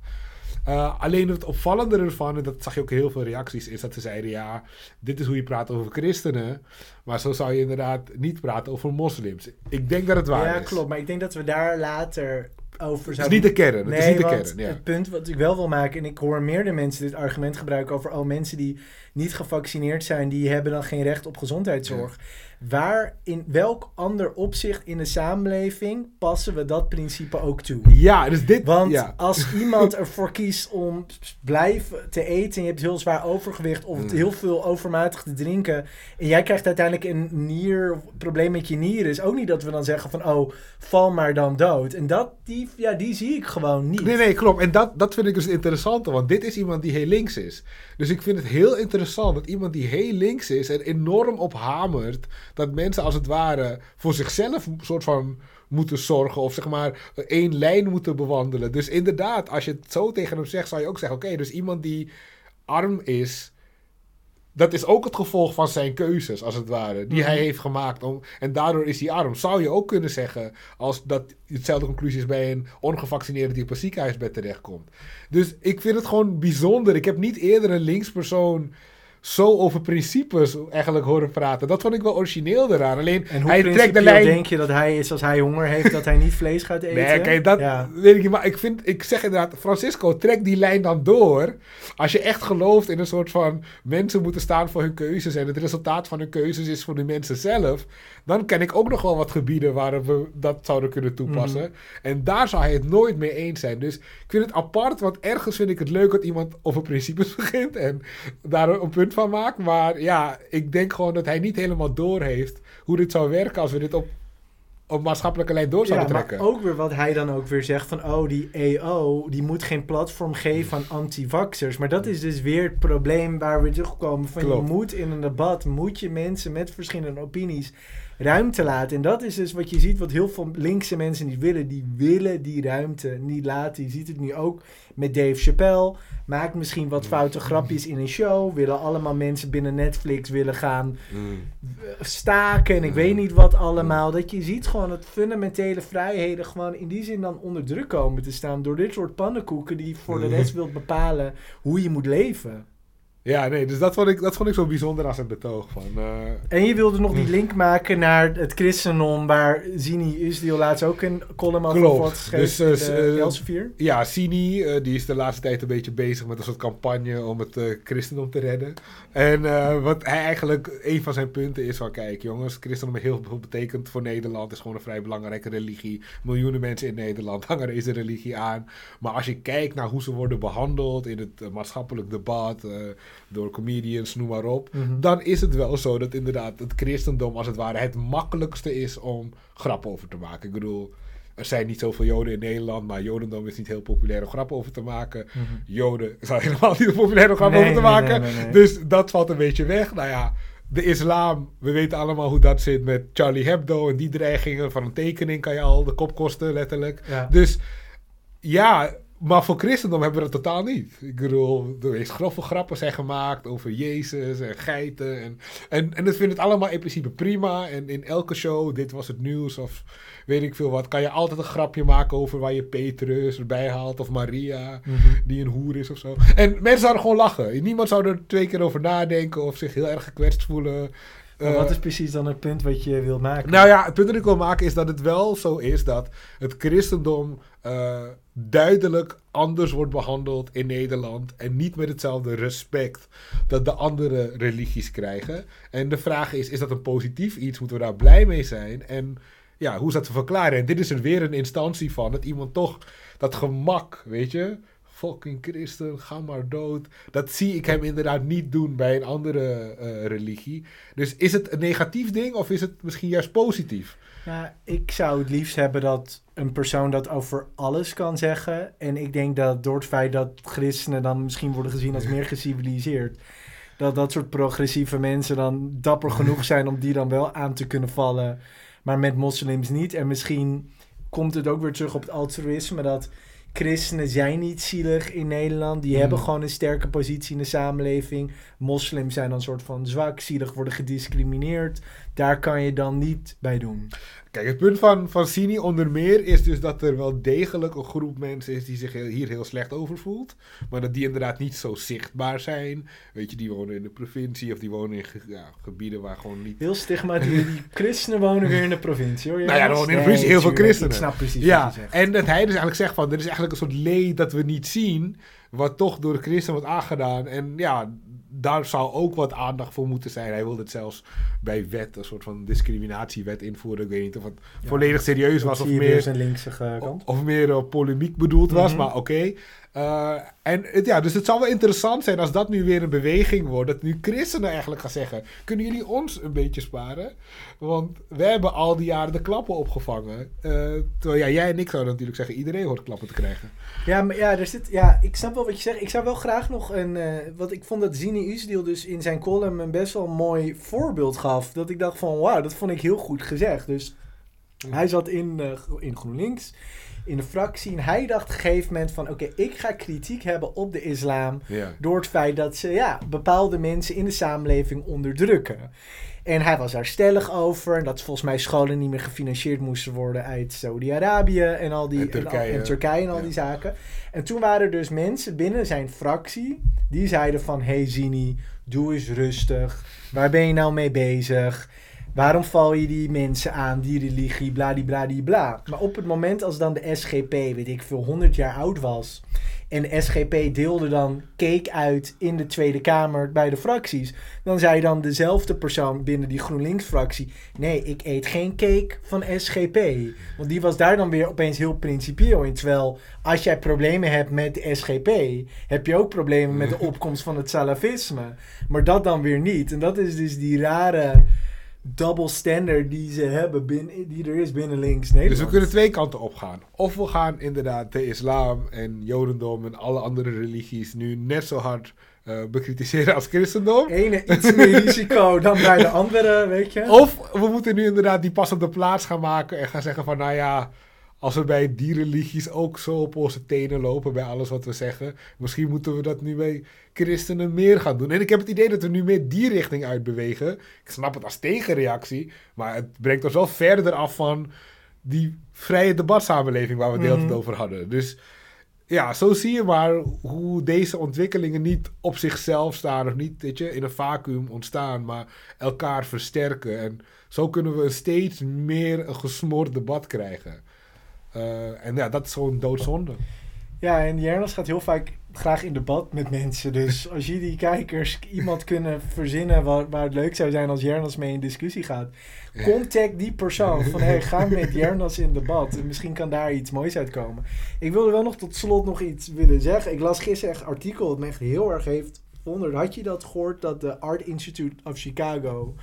Uh, alleen het opvallende ervan, en dat zag je ook heel veel reacties, is dat ze zeiden: ja, dit is hoe je praat over christenen. Maar zo zou je inderdaad niet praten over moslims. Ik denk dat het waar ja, is. klopt. Maar ik denk dat we daar later over Het is zouden... niet de kern. Het is niet de kern. Ja. het punt wat ik wel wil maken... en ik hoor meerdere mensen dit argument gebruiken over... oh, mensen die niet gevaccineerd zijn... die hebben dan geen recht op gezondheidszorg. Waar, in welk ander opzicht in de samenleving passen we dat principe ook toe? Ja, dus dit... Want ja. als iemand ervoor kiest om blijven te eten... en je hebt heel zwaar overgewicht of Mm. heel veel overmatig te drinken... en jij krijgt uiteindelijk een nier, probleem met je nieren... is ook niet dat we dan zeggen van... oh, val maar dan dood. En dat, die, ja, die zie ik gewoon niet. Nee, nee, klopt. En dat, dat vind ik dus interessant, want dit is iemand die heel links is. Dus ik vind het heel interessant dat iemand die heel links is er enorm op hamert dat mensen als het ware voor zichzelf een soort van moeten zorgen of zeg maar één lijn moeten bewandelen. Dus inderdaad, als je het zo tegen hem zegt, zou je ook zeggen: oké, dus iemand die arm is. Dat is ook het gevolg van zijn keuzes, als het ware, die hij heeft gemaakt. Om, en daardoor is hij arm. Zou je ook kunnen zeggen, als dat hetzelfde conclusie is bij een ongevaccineerde die op een ziekenhuisbed terechtkomt. Dus ik vind het gewoon bijzonder. Ik heb niet eerder een linkspersoon zo over principes eigenlijk horen praten. Dat vond ik wel origineel eraan. Alleen En hoe hij trekt de lijn. denk je dat hij is als hij honger heeft... dat hij niet vlees gaat eten? Nee, kijk, dat Ja. weet ik niet. Maar ik vind, ik zeg inderdaad, Francisco, trek die lijn dan door. Als je echt gelooft in een soort van mensen moeten staan voor hun keuzes en het resultaat van hun keuzes is voor de mensen zelf, dan ken ik ook nog wel wat gebieden waar we dat zouden kunnen toepassen. En daar zou hij het nooit mee eens zijn. Dus ik vind het apart, want ergens vind ik het leuk dat iemand over principes begint en daar een punt van maakt. Maar ja, ik denk gewoon dat hij niet helemaal door heeft hoe dit zou werken als we dit op, op maatschappelijke lijn door zouden Ja, trekken. maar ook weer wat hij dan ook weer zegt van... oh, die EO, die moet geen platform geven aan anti-vaxxers. Maar dat is dus weer het probleem waar we terugkomen. Van Klopt. je moet in een debat, moet je mensen met verschillende opinies ruimte laten. En dat is dus wat je ziet, wat heel veel linkse mensen niet willen. Die willen die ruimte niet laten. Je ziet het nu ook met Dave Chappelle. Maakt misschien wat foute grapjes in een show. Willen allemaal mensen binnen Netflix willen gaan staken en ik weet niet wat allemaal. Dat je ziet gewoon dat fundamentele vrijheden gewoon in die zin dan onder druk komen te staan. Door dit soort pannenkoeken die voor de rest wilt bepalen hoe je moet leven. Ja, nee, dus dat vond ik, dat vond ik zo bijzonder als een betoog van... eh, En je wilde nog die link maken naar het christendom, waar Zini Usdiel laatst ook een column over had geschreven Dus, eh, Elsevier. Ja, Sini, eh, die is de laatste tijd een beetje bezig met een soort campagne om het christendom te redden. En wat hij eigenlijk, een van zijn punten is van, kijk jongens, christendom heeft heel veel betekend voor Nederland. is gewoon een vrij belangrijke religie. Miljoenen mensen in Nederland hangen deze religie aan. Maar als je kijkt naar hoe ze worden behandeld in het maatschappelijk debat, door comedians, noem maar op. Mhm. Dan is het wel zo dat inderdaad het christendom als het ware het makkelijkste is om grap over te maken. Ik bedoel... Er zijn niet zoveel Joden in Nederland, maar Jodendom is niet heel populair om grappen over te maken. Joden zijn helemaal niet populair om Mhm. Nee, over te nee, maken. nee. Dus dat valt een beetje weg. Nou ja, de islam, we weten allemaal hoe dat zit met Charlie Hebdo en die dreigingen. Van een tekening kan je al de kop kosten, letterlijk. Ja. Dus ja, maar voor christendom hebben we dat totaal niet. Ik bedoel, er is grove grappen zijn gemaakt over Jezus en geiten. En, en, en dat vind ik allemaal in principe prima. En in elke show, dit was het nieuws of weet ik veel wat, kan je altijd een grapje maken over waar je Petrus erbij haalt of Maria, Mhm. die een hoer is of zo. En mensen zouden gewoon lachen. Niemand zou er twee keer over nadenken of zich heel erg gekwetst voelen. Maar Eh, wat is precies dan het punt wat je wil maken? nou ja, het punt dat ik wil maken is dat het wel zo is dat het christendom eh, duidelijk anders wordt behandeld in Nederland en niet met hetzelfde respect dat de andere religies krijgen. En de vraag is, is dat een positief iets? Moeten we daar blij mee zijn? En ja, hoe is dat te verklaren? En dit is er weer een instantie van, dat iemand toch dat gemak, weet je, fucking christen, ga maar dood. Dat zie ik hem inderdaad niet doen bij een andere eh, religie. Dus is het een negatief ding of is het misschien juist positief? Ja, ik zou het liefst hebben dat een persoon dat over alles kan zeggen. En ik denk dat door het feit dat christenen dan misschien worden gezien als meer geciviliseerd. Dat dat soort progressieve mensen dan dapper genoeg zijn om die dan wel aan te kunnen vallen. Maar met moslims niet. En misschien komt het ook weer terug op het altruïsme. Dat christenen zijn niet zielig in Nederland. Die Mm. hebben gewoon een sterke positie in de samenleving. Moslims zijn dan een soort van zwak, zielig, worden gediscrimineerd. Daar kan je dan niet bij doen. Kijk, het punt van, van Sini onder meer is dus dat er wel degelijk een groep mensen is die zich heel- hier heel slecht over voelt. Maar dat die inderdaad niet zo zichtbaar zijn. Weet je, die wonen in de provincie of die wonen in ge- ja, gebieden waar gewoon niet... Heel stigmatiserend. Die christenen wonen weer in de provincie hoor. Nou ja, er wonen in de provincie heel veel christenen. Ik snap precies Ja, wat je zegt. en dat hij dus eigenlijk zegt van, er is eigenlijk een soort leed dat we niet zien, wat toch door de christen wordt aangedaan. En ja, daar zou ook wat aandacht voor moeten zijn. Hij wilde het zelfs bij wet, een soort van discriminatiewet invoeren. Ik weet niet of het volledig serieus was of meer, zijn linkse eh, kant. of meer eh, polemiek bedoeld was, Mhm. maar oké. Eh, en het, ja, dus het zou wel interessant zijn als dat nu weer een beweging wordt. Dat nu christenen eigenlijk gaan zeggen: Kunnen jullie ons een beetje sparen? Want wij hebben al die jaren de klappen opgevangen. Eh, terwijl ja, jij en ik zouden natuurlijk zeggen: iedereen hoort klappen te krijgen. Ja, maar ja, er zit, ja, ik snap wel wat je zegt. Ik zou wel graag nog een... eh wat ik vond dat Zini Usdiel dus in zijn column een best wel mooi voorbeeld gaf. Dat ik dacht van, wauw, dat vond ik heel goed gezegd. Dus hij zat in, in GroenLinks, in de fractie. En hij dacht op een gegeven moment van, oké, ik ga kritiek hebben op de islam. Ja. Door het feit dat ze ja, bepaalde mensen in de samenleving onderdrukken. En hij was daar stellig over. En dat volgens mij scholen niet meer gefinancierd moesten worden uit Saudi-Arabië en al die En Turkije. en, Turkije en al Ja. die zaken. En toen waren er dus mensen binnen zijn fractie die zeiden van hey Zini, doe eens rustig. Waar ben je nou mee bezig? Waarom val je die mensen aan, die religie, bladibladibla. Maar op het moment als dan de SGP, weet ik veel, 100 jaar oud was... en de SGP deelde dan cake uit in de Tweede Kamer bij de fracties... dan zei dan dezelfde persoon binnen die GroenLinks-fractie... nee, ik eet geen cake van SGP. Want die was daar dan weer opeens heel principieel in. Terwijl als jij problemen hebt met de SGP... heb je ook problemen met de opkomst van het salafisme. Maar dat dan weer niet. En dat is dus die rare double standard die ze hebben, binnen, die er is binnen links Nederland. Dus we kunnen twee kanten op gaan. Of we gaan inderdaad de islam en jodendom en alle andere religies nu net zo hard eh, bekritiseren als christendom. Ene iets meer risico dan bij de andere, weet je. Of we moeten nu inderdaad die pas op de plaats gaan maken en gaan zeggen van nou ja, als we bij die religies ook zo op onze tenen lopen bij alles wat we zeggen, misschien moeten we dat nu bij christenen meer gaan doen. En ik heb het idee dat we nu meer die richting uitbewegen. Ik snap het als tegenreactie, maar het brengt ons wel verder af van die vrije debatsamenleving waar we het de hele tijd Mhm. over hadden. Dus ja, zo zie je maar hoe deze ontwikkelingen niet op zichzelf staan of niet weet je, in een vacuüm ontstaan, maar elkaar versterken. En zo kunnen we steeds meer een gesmoord debat krijgen. Eh, en ja, dat is gewoon doodzonde. Ja, en Jernas gaat heel vaak graag in debat met mensen. Dus als jullie kijkers iemand kunnen verzinnen waar, waar het leuk zou zijn als Jernas mee in discussie gaat, contact die persoon. Van hey, ga met Jernas in debat. En misschien kan daar iets moois uitkomen. Ik wilde wel nog tot slot nog iets willen zeggen. Ik las gisteren echt een artikel dat me echt heel erg heeft verwonderd. Had je dat gehoord dat de Art Institute of Chicago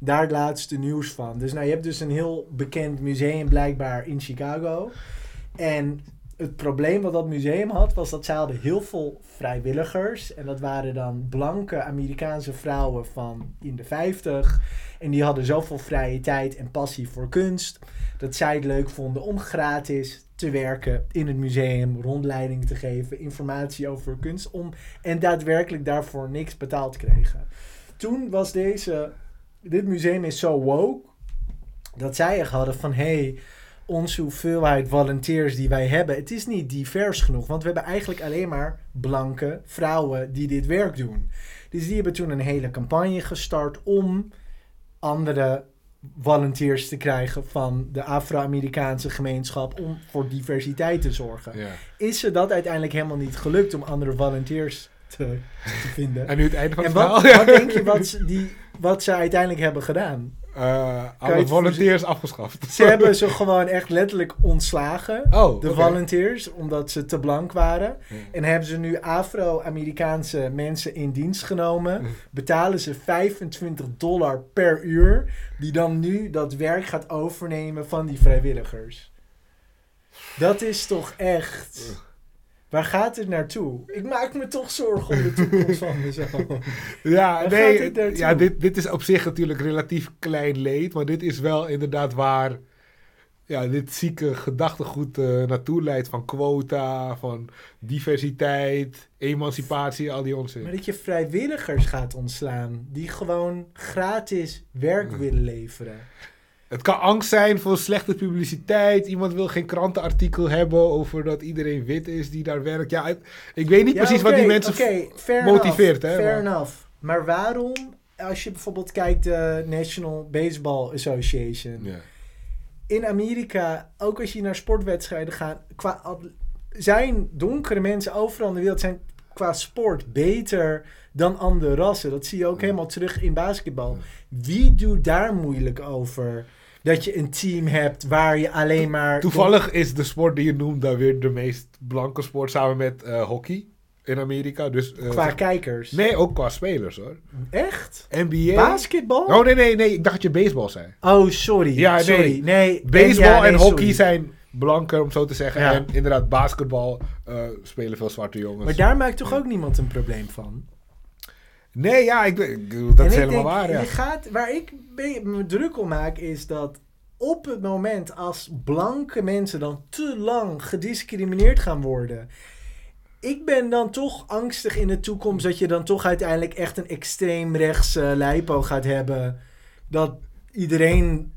daar het laatste nieuws van. Dus nou, je hebt dus een heel bekend museum blijkbaar in Chicago. En het probleem wat dat museum had, was dat ze hadden heel veel vrijwilligers. En dat waren dan blanke Amerikaanse vrouwen van in de 50. En die hadden zoveel vrije tijd en passie voor kunst. Dat zij het leuk vonden om gratis te werken in het museum, rondleiding te geven, informatie over kunst. Om, en daadwerkelijk daarvoor niks betaald kregen. Toen was deze, dit museum is zo woke, dat zij echt hadden van hé, hey, onze hoeveelheid volunteers die wij hebben, het is niet divers genoeg. Want we hebben eigenlijk alleen maar blanke vrouwen die dit werk doen. Dus die hebben toen een hele campagne gestart om andere volunteers te krijgen van de Afro-Amerikaanse gemeenschap om voor diversiteit te zorgen. Ja. Is ze dat uiteindelijk helemaal niet gelukt om andere volunteers te, te vinden? En nu het einde van En het wat, verhaal. wat denk je wat ze, die, wat ze uiteindelijk hebben gedaan? Je alle volunteers afgeschaft. Ze hebben ze gewoon echt letterlijk ontslagen. Oh, de oké. volunteers, omdat ze te blank waren. En hebben ze nu Afro-Amerikaanse mensen in dienst genomen. Betalen ze 25 dollar per uur. Die dan nu dat werk gaat overnemen van die vrijwilligers. Dat is toch echt. Waar gaat het naartoe? Ik maak me toch zorgen om de toekomst van mezelf. Ja, Waar nee, dit ja dit, dit is op zich natuurlijk relatief klein leed, maar dit is wel inderdaad waar ja, dit zieke gedachtegoed eh, naartoe leidt van quota, van diversiteit, emancipatie, al die onzin. Maar dat je vrijwilligers gaat ontslaan. Die gewoon gratis werk willen leveren. Het kan angst zijn voor slechte publiciteit. Iemand wil geen krantenartikel hebben over dat iedereen wit is die daar werkt. Ja, ik weet niet Ja, precies wat die mensen motiveert. enough, Hè, fair maar- enough. Maar waarom, als je bijvoorbeeld kijkt de National Baseball Association. In Amerika, ook als je naar sportwedstrijden gaat, qua, zijn donkere mensen overal in de wereld zijn qua sport beter dan andere rassen. Dat zie je ook helemaal terug in basketbal. Wie doet daar moeilijk over? Dat je een team hebt waar je alleen maar... Toevallig is de sport die je noemt dan weer de meest blanke sport samen met eh, hockey in Amerika. Dus, eh, Qua kijkers. Nee, ook qua spelers hoor. Echt? NBA. Basketbal? Oh nee, nee, nee. Ik dacht dat je baseball zei. Oh, sorry. Ja, nee. sorry. nee. Baseball ja, nee, en hockey sorry. zijn blanker, om zo te zeggen. Ja. En inderdaad, basketbal eh, spelen veel zwarte jongens. Maar daar maakt toch ook niemand een probleem van? Nee, ja, ik, dat En is ik helemaal denk, waar. Ja. Je gaat, waar ik me druk om maak, is dat op het moment als blanke mensen dan te lang gediscrimineerd gaan worden. Ik ben dan toch angstig in de toekomst dat je dan toch uiteindelijk echt een extreem rechts eh, lijpo gaat hebben. Dat iedereen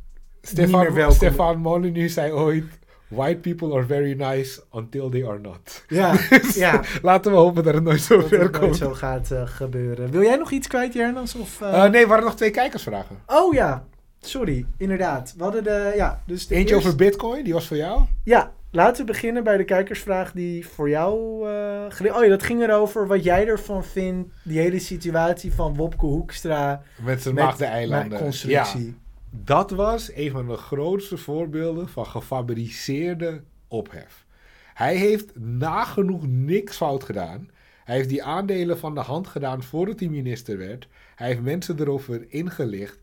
niet meer Stefan, Stefan Molyneux zei ooit... White people are very nice until they are not. Ja, ja. Laten we hopen dat het nooit zo dat ver nooit komt. zo gaat eh, gebeuren. Wil jij nog iets kwijt, Jernas? Of? Eh, nee, we hadden nog twee kijkersvragen. Oh ja, sorry, inderdaad. We hadden de, ja, dus de Eentje over bitcoin, die was voor jou. Ja, laten we beginnen bij de kijkersvraag die voor jou... oh ja, dat ging erover wat jij ervan vindt. Die hele situatie van Wopke Hoekstra Met zijn met constructie. Dat was een van de grootste voorbeelden van gefabriceerde ophef. Hij heeft nagenoeg niks fout gedaan. Hij heeft die aandelen van de hand gedaan voordat hij minister werd. Hij heeft mensen erover ingelicht.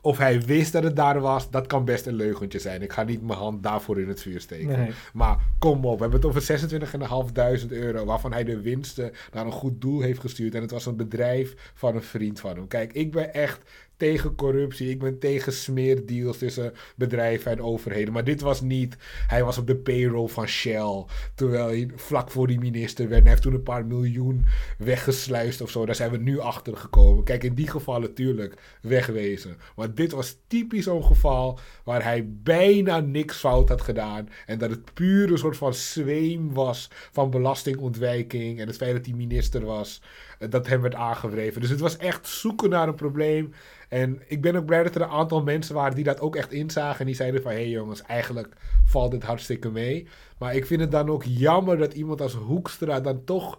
Of hij wist dat het daar was, dat kan best een leugentje zijn. Ik ga niet mijn hand daarvoor in het vuur steken. Nee. Maar kom op, we hebben het over 26.500 euro... waarvan hij de winsten naar een goed doel heeft gestuurd. En het was een bedrijf van een vriend van hem. Kijk, ik ben echt tegen corruptie. Ik ben tegen smeerdeals tussen bedrijven en overheden. Maar dit was niet... Hij was op de payroll van Shell... terwijl hij vlak voor die minister werd. En hij heeft toen een paar miljoen weggesluist of zo. Daar zijn we nu achter gekomen. Kijk, in die gevallen natuurlijk wegwezen. Maar dit was typisch zo'n geval... waar hij bijna niks fout had gedaan. En dat het puur een soort van zweem was... van belastingontwijking... en het feit dat hij minister was... eh, dat hem werd aangewreven. Dus het was echt zoeken naar een probleem... En ik ben ook blij dat er een aantal mensen waren die dat ook echt inzagen. En die zeiden van, hé hey jongens, eigenlijk valt dit hartstikke mee. Maar ik vind het dan ook jammer dat iemand als Hoekstra dan toch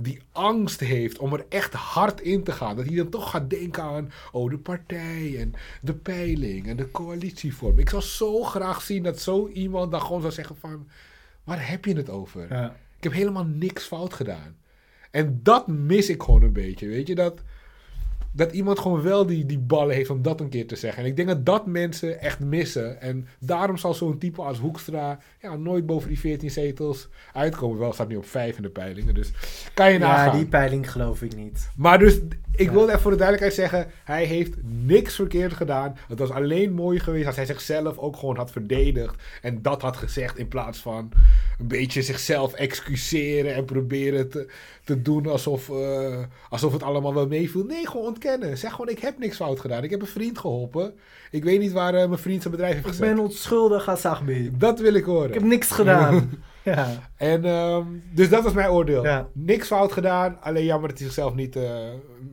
die angst heeft om er echt hard in te gaan. Dat hij dan toch gaat denken aan, oh, de partij en de peiling en de coalitievorm. Ik zou zo graag zien dat zo iemand dan gewoon zou zeggen van, waar heb je het over? Ja. Ik heb helemaal niks fout gedaan. En dat mis ik gewoon een beetje, weet je, dat dat iemand gewoon wel die, die ballen heeft om dat een keer te zeggen. En ik denk dat dat mensen echt missen. En daarom zal zo'n type als Hoekstra ja, nooit boven die 14 zetels uitkomen. Wel staat nu op 5 in de peilingen, dus kan je Ja, nagaan. die peiling geloof ik niet. Maar dus, ik Ja. wil even voor de duidelijkheid zeggen, hij heeft niks verkeerd gedaan. Het was alleen mooi geweest als hij zichzelf ook gewoon had verdedigd. En dat had gezegd in plaats van een beetje zichzelf excuseren en proberen te, te doen alsof, eh, alsof het allemaal wel meeviel. Nee, gewoon ontkennen. Zeg gewoon, ik heb niks fout gedaan. Ik heb een vriend geholpen. Ik weet niet waar eh, mijn vriend zijn bedrijf heeft Ik gezet. ben onschuldig als Agbi. Dat wil ik horen. Ik heb niks gedaan. ja. En ehm, dus dat was mijn oordeel. Ja. Niks fout gedaan. Alleen jammer dat hij zichzelf niet eh,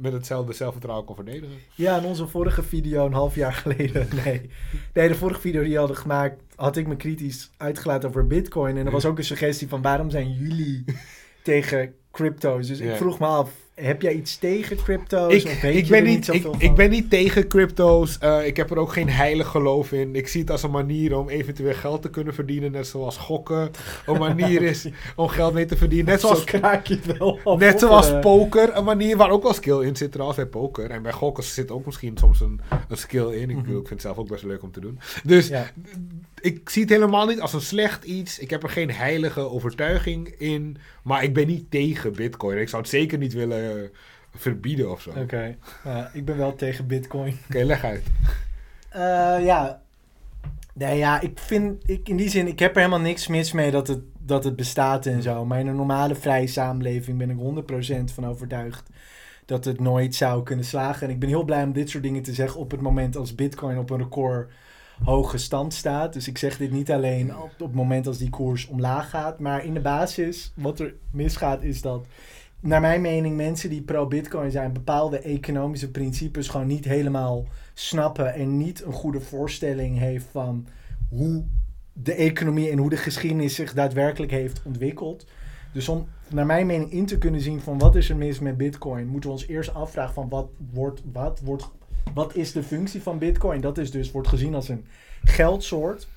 met hetzelfde zelfvertrouwen kon verdedigen. ja, in onze vorige video een half jaar geleden. Nee. nee, de vorige video die je hadden gemaakt, had ik me kritisch uitgelaten over Bitcoin. En er was ook een suggestie van waarom zijn jullie tegen crypto's? Dus ik vroeg me af, heb jij iets tegen crypto's? Ik, of weet ik, je ben niet, ik, zoveel van? ik ben niet tegen crypto's. Eh, ik heb er ook geen heilig geloof in. Ik zie het als een manier om eventueel geld te kunnen verdienen. Net zoals gokken een manier is om geld mee te verdienen. Net zoals, Zo kraak je het wel af. net zoals poker. Een manier waar ook wel skill in zit trouwens bij poker. En bij gokken zit ook misschien soms een, een skill in. Ik, bedoel, ik vind het zelf ook best leuk om te doen. Dus Ja. ik zie het helemaal niet als een slecht iets. Ik heb er geen heilige overtuiging in. Maar ik ben niet tegen bitcoin. Ik zou het zeker niet willen verbieden of zo. Oké, Oké, ik ben wel tegen bitcoin. leg uit. Eh, ja. Nee, ja, ik vind, ik, in die zin, ik heb er helemaal niks mis mee dat het, dat het bestaat en zo. Maar in een normale vrije samenleving ben ik 100% van overtuigd dat het nooit zou kunnen slagen. En ik ben heel blij om dit soort dingen te zeggen op het moment als Bitcoin op een record hoge stand staat. Dus ik zeg dit niet alleen op, op het moment als die koers omlaag gaat. Maar in de basis, wat er misgaat, is dat, naar mijn mening, mensen die pro-Bitcoin zijn, bepaalde economische principes gewoon niet helemaal snappen en niet een goede voorstelling heeft van hoe de economie en hoe de geschiedenis zich daadwerkelijk heeft ontwikkeld. Dus om naar mijn mening in te kunnen zien van wat is er mis met bitcoin, moeten we ons eerst afvragen van wat wordt, wat wordt, wat is de functie van bitcoin? Dat is dus, wordt gezien als een geldsoort.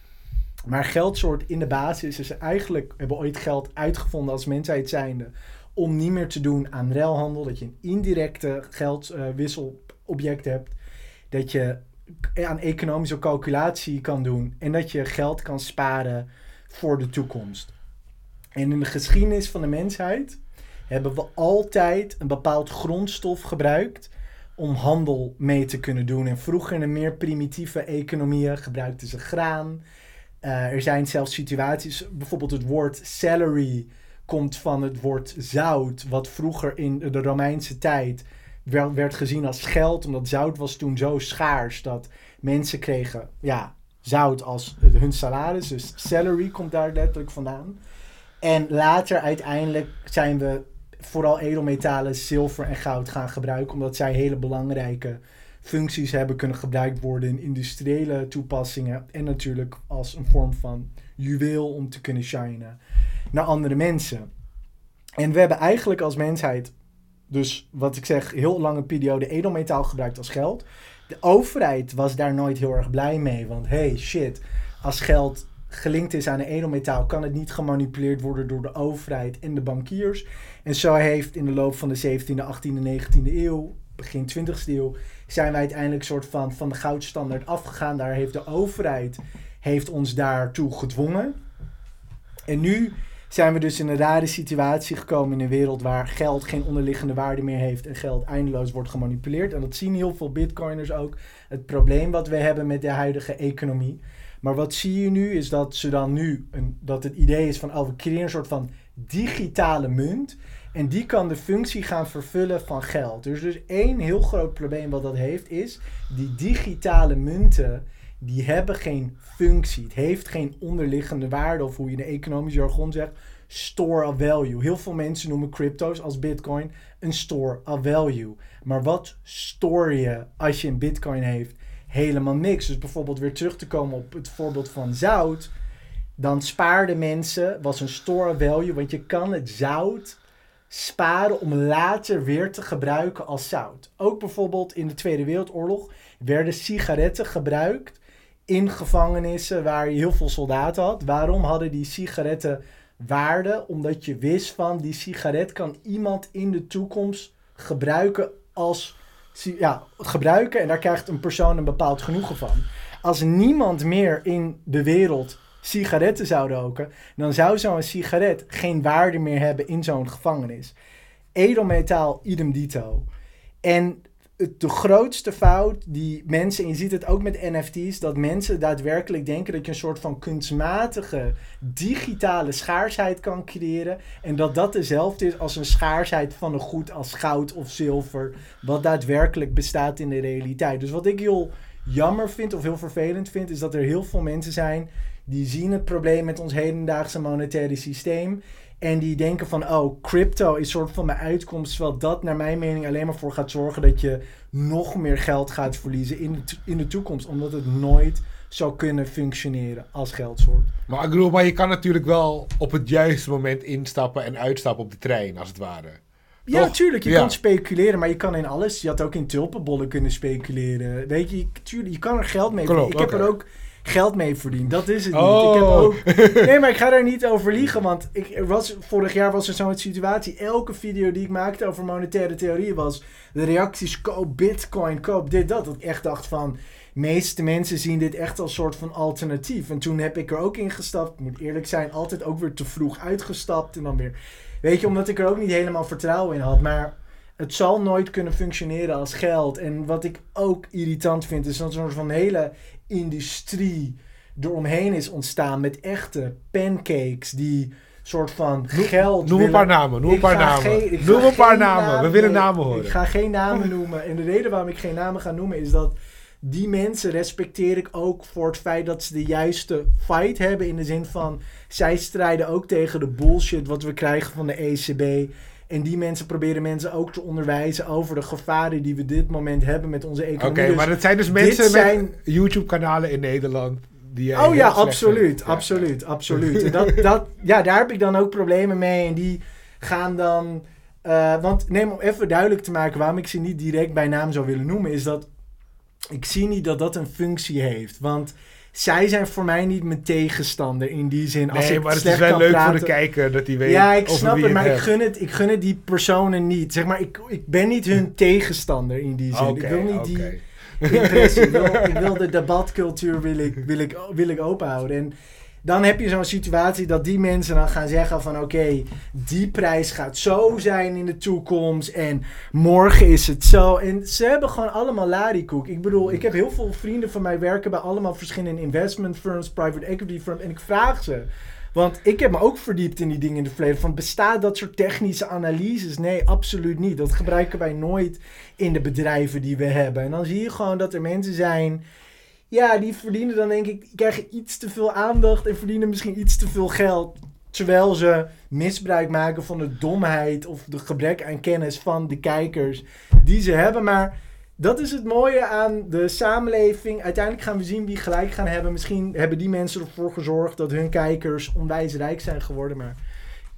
Maar geldsoort in de basis is eigenlijk, we hebben ooit geld uitgevonden als mensheid zijnde, om niet meer te doen aan ruilhandel, dat je een indirecte geldwisselobject hebt, dat je aan economische calculatie kan doen en dat je geld kan sparen voor de toekomst. En in de geschiedenis van de mensheid hebben we altijd een bepaald grondstof gebruikt om handel mee te kunnen doen. En vroeger in een meer primitieve economieën gebruikten ze graan. Uh, er zijn zelfs situaties, bijvoorbeeld het woord salary komt van het woord zout, wat vroeger in de Romeinse tijd werd, gezien als geld, omdat zout was toen zo schaars dat mensen kregen ja, zout als hun salaris. Dus salary komt daar letterlijk vandaan. En later uiteindelijk zijn we vooral edelmetalen, zilver en goud gaan gebruiken, omdat zij hele belangrijke functies hebben kunnen gebruikt worden in industriële toepassingen en natuurlijk als een vorm van juweel om te kunnen shinen naar andere mensen. En we hebben eigenlijk als mensheid, dus wat ik zeg, heel lange periode edelmetaal gebruikt als geld. De overheid was daar nooit heel erg blij mee, want hey shit, als geld gelinkt is aan een edelmetaal, kan het niet gemanipuleerd worden door de overheid en de bankiers. En zo heeft in de loop van de 17e, 18e, 19e eeuw, begin 20e eeuw, zijn wij uiteindelijk soort van, van de goudstandaard afgegaan. Daar heeft de overheid heeft ons daartoe gedwongen. En nu zijn we dus in een rare situatie gekomen in een wereld waar geld geen onderliggende waarde meer heeft en geld eindeloos wordt gemanipuleerd. En dat zien heel veel bitcoiners ook. Het probleem wat we hebben met de huidige economie. Maar wat zie je nu is dat ze dan nu, een, dat het idee is van, oh we creëren een soort van digitale munt. En die kan de functie gaan vervullen van geld. Dus dus één heel groot probleem wat dat heeft is, die digitale munten, die hebben geen functie. Het heeft geen onderliggende waarde, of hoe je in de economisch jargon zegt, store of value. Heel veel mensen noemen crypto's als bitcoin een store of value. Maar wat store je als je een bitcoin heeft? Helemaal niks. Dus bijvoorbeeld weer terug te komen op het voorbeeld van zout. Dan spaarden mensen, was een store of value, want je kan het zout sparen om later weer te gebruiken als zout. Ook bijvoorbeeld in de Tweede Wereldoorlog werden sigaretten gebruikt in gevangenissen waar je heel veel soldaten had. Waarom hadden die sigaretten waarde? Omdat je wist van die sigaret kan iemand in de toekomst gebruiken als ja, gebruiken en daar krijgt een persoon een bepaald genoegen van. Als niemand meer in de wereld sigaretten zou roken, dan zou zo'n sigaret geen waarde meer hebben in zo'n gevangenis. Edelmetaal, idem dito. En de grootste fout die mensen, en je ziet het ook met NFT's, dat mensen daadwerkelijk denken dat je een soort van kunstmatige digitale schaarsheid kan creëren. En dat dat dezelfde is als een schaarsheid van een goed als goud of zilver, wat daadwerkelijk bestaat in de realiteit. Dus wat ik heel jammer vind of heel vervelend vind, is dat er heel veel mensen zijn die zien het probleem met ons hedendaagse monetaire systeem. En die denken van, oh, crypto is soort van mijn uitkomst. Terwijl dat naar mijn mening alleen maar voor gaat zorgen dat je nog meer geld gaat verliezen in de, in de toekomst. Omdat het nooit zou kunnen functioneren als geldsoort. Maar ik bedoel, maar je kan natuurlijk wel op het juiste moment instappen en uitstappen op de trein, als het ware. Ja, natuurlijk. Je kan speculeren, maar je kan in alles. Je had ook in tulpenbollen kunnen speculeren. Weet je, tuurlijk, je kan er geld mee verdienen. Ik heb er ook geld mee verdiend. Dat is het niet. Ik heb Oh. ook... Nee, maar ik ga daar niet over liegen. Want ik, was, vorig jaar was er zo'n situatie. Elke video die ik maakte over monetaire theorie was... De reacties, koop bitcoin, koop dit, dat. Dat ik echt dacht van... meeste mensen zien dit echt als soort van alternatief. En toen heb ik er ook in gestapt. Ik moet eerlijk zijn, altijd ook weer te vroeg uitgestapt. En dan weer... Weet je, omdat ik er ook niet helemaal vertrouwen in had. Maar het zal nooit kunnen functioneren als geld. En wat ik ook irritant vind, is dat er een soort van hele industrie eromheen is ontstaan met echte pancakes die soort van geld. Noem een paar namen, noem een paar namen. Noem een paar namen. We willen namen horen. Ik ga geen namen noemen. En de reden waarom ik geen namen ga noemen is dat die mensen respecteer ik ook voor het feit dat ze de juiste fight hebben. In de zin van, zij strijden ook tegen de bullshit wat we krijgen van de ECB. En die mensen proberen mensen ook te onderwijzen over de gevaren die we dit moment hebben met onze Oké, economie. Dus maar het zijn dus mensen zijn- met YouTube-kanalen in Nederland die Oh ja, absoluut, vindt. Ja. absoluut, absoluut. En dat, dat, ja, daar heb ik dan ook problemen mee. En die gaan dan... eh, want neem om even duidelijk te maken waarom ik ze niet direct bij naam zou willen noemen, is dat ik zie niet dat dat een functie heeft. Want zij zijn voor mij niet mijn tegenstander in die zin. Als Nee, ik maar het is wel leuk praten, voor de kijker dat hij weet Ja, ik snap het, maar ik gun het, ik gun het die personen niet. Zeg maar, ik, ik ben niet hun tegenstander in die zin. Ik wil niet die impressie. ik, wil, ik wil de debatcultuur wil ik, wil ik, wil ik open houden. En dan heb je zo'n situatie dat die mensen dan gaan zeggen van... oké, die prijs gaat zo zijn in de toekomst... en morgen is het zo. En ze hebben gewoon allemaal larikoek. Ik bedoel, ik heb heel veel vrienden van mij werken... bij allemaal verschillende investment firms, private equity firms... en ik vraag ze... Want ik heb me ook verdiept in die dingen in het verleden. Van bestaat dat soort technische analyses? Nee, absoluut niet. Dat gebruiken wij nooit in de bedrijven die we hebben. En dan zie je gewoon dat er mensen zijn. Ja, die verdienen dan denk ik, die krijgen iets te veel aandacht en verdienen misschien iets te veel geld. Terwijl ze misbruik maken van de domheid of de gebrek aan kennis van de kijkers die ze hebben. Maar dat is het mooie aan de samenleving. Uiteindelijk gaan we zien wie gelijk gaan hebben. Misschien hebben die mensen ervoor gezorgd dat hun kijkers onwijs rijk zijn geworden. Maar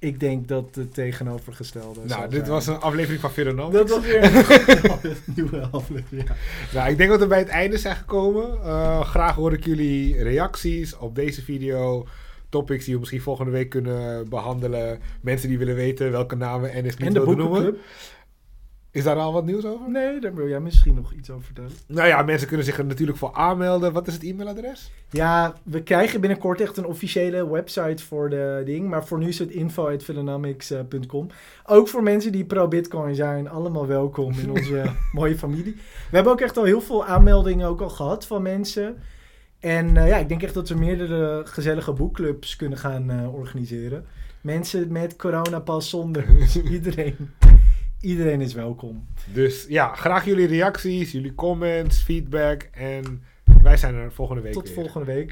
ik denk dat het tegenovergestelde Nou, dit zijn. was een aflevering van Veronomics. Dat was weer een nieuwe aflevering. Ja. Nou, ik denk dat we bij het einde zijn gekomen. Eh, graag hoor ik jullie reacties op deze video. Topics die we misschien volgende week kunnen behandelen. Mensen die willen weten welke namen Ennis niet En de wilde noemen. Is daar al wat nieuws over? Nee, daar wil jij misschien nog iets over vertellen. Nou ja, mensen kunnen zich er natuurlijk voor aanmelden. Wat is het e-mailadres? Ja, we krijgen binnenkort echt een officiële website voor de ding. Maar voor nu is het info.philonomics.com. Ook voor mensen die pro-bitcoin zijn, allemaal welkom in onze mooie familie. We hebben ook echt al heel veel aanmeldingen ook al gehad van mensen. En eh, ja, ik denk echt dat we meerdere gezellige boekclubs kunnen gaan eh, organiseren. Mensen met coronapas zonder. Dus iedereen, iedereen is welkom. Dus ja, graag jullie reacties, jullie comments, feedback. En wij zijn er volgende week Tot weer. volgende week.